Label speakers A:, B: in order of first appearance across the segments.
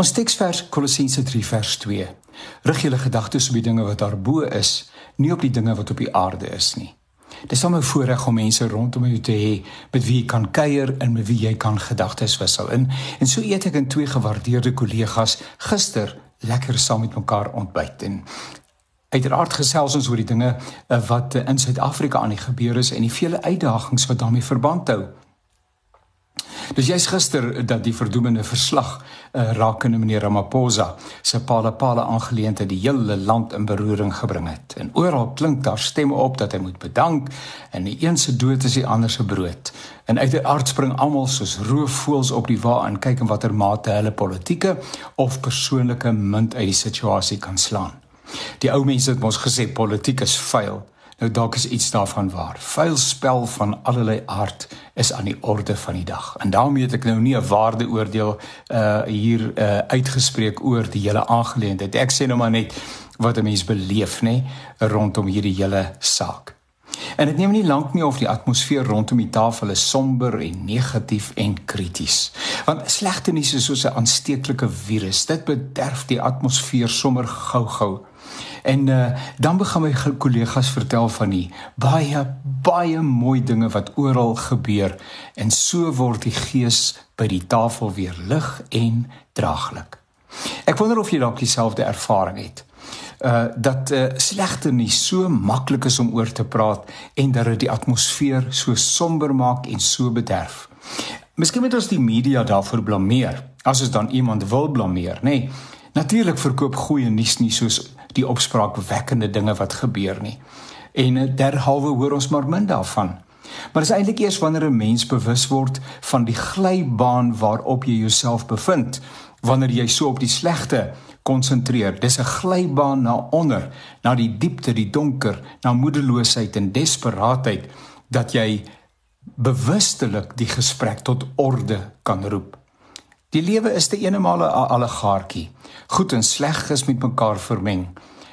A: Ons teksvers Kolossense 3 vers 2. Rig julle gedagtes op die dinge wat daarbo is, nie op die dinge wat op die aarde is nie. Dit is sommer voorreg om mense rondom jou te hê met wie jy kan kuier en met wie jy kan gedagtes wissel. En en so eet ek en twee gewaardeerde kollegas gister lekker saam met mekaar ontbyt en uiteraard gesels ons oor die dinge eh, wat in Suid-Afrika aan die gebeur is en die vele uitdagings wat daarmee verband hou. Dis jy's gister dat die verdoemende verslag uh, rakende meneer Ramaphosa se Palapala aangeleentheid die hele land in beroering gebring het. En oral klink daar stemme op dat hy moet bedank en die een se dood is die ander se brood. En uit die aard spring almal soos roofvoëls op die wa en kyk in watter mate hulle politieke of persoonlike munt uit die situasie kan slaan. Die ou mense het mos gesê politiek is vuil. Nou dalk is iets daarvan waar. Vuil spel van allerlei aard is aan die orde van die dag. En daarmee het ek nou nie 'n waardeoordeel uh hier uh uitgespreek oor die hele aangeleentheid. Ek sê nou maar net wat 'n mens beleef, nê, rondom hierdie hele saak. En dit neem nie lank nie of die atmosfeer rondom die tafel is somber en negatief en krities. Want slegte nuus is soos 'n aansteeklike virus. Dit bederf die atmosfeer sommer gou-gou. En uh, dan begin my kollegas vertel van die baie baie mooi dinge wat oral gebeur en so word die gees by die tafel weer lig en draaglik. Ek wonder of jy dalk dieselfde ervaring het. Uh dat uh, slegte nie so maklik is om oor te praat en dat dit die atmosfeer so somber maak en so bederf. Miskien moet ons die media daarvoor blameer as ons dan iemand wil blameer, nê? Nee, Natuurlik verkoop goeie nuus nie soos die opspraakwekkende dinge wat gebeur nie. En eh, derhalwe hoor ons maar min daarvan. Maar dit is eintlik eers wanneer 'n mens bewus word van die glybaan waarop jy jouself bevind, wanneer jy so op die slegte konsentreer. Dis 'n glybaan na onder, na die diepte, die donker, na moedeloosheid en desperaatheid dat jy bewustelik die gesprek tot orde kan roep. Die lewe is te eenemale 'n allegaartjie. Goed en sleg is met mekaar vermeng.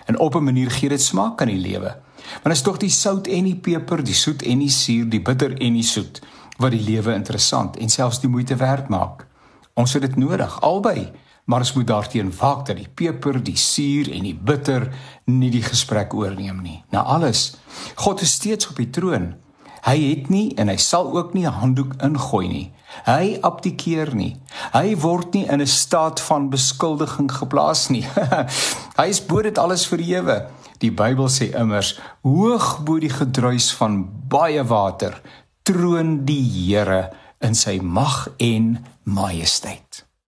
A: En op 'n manier gee dit smaak aan die lewe. Want is tog die sout en die peper, die soet en die suur, die bitter en die soet wat die lewe interessant en selfs die moeite werd maak. Ons het dit nodig, albei. Maar ons moet daarteen waak dat die peper, die suur en die bitter nie die gesprek oorneem nie. Na alles, God is steeds op die troon. Hy het nie en hy sal ook nie 'n handdoek ingooi nie. Hy abdikeer nie. Hy word nie in 'n staat van beskuldiging geplaas nie. hy is bo dit alles verhewe. Die Bybel sê immers: "Hoog bo die gedruis van baie water troon die Here in sy mag en majesteit."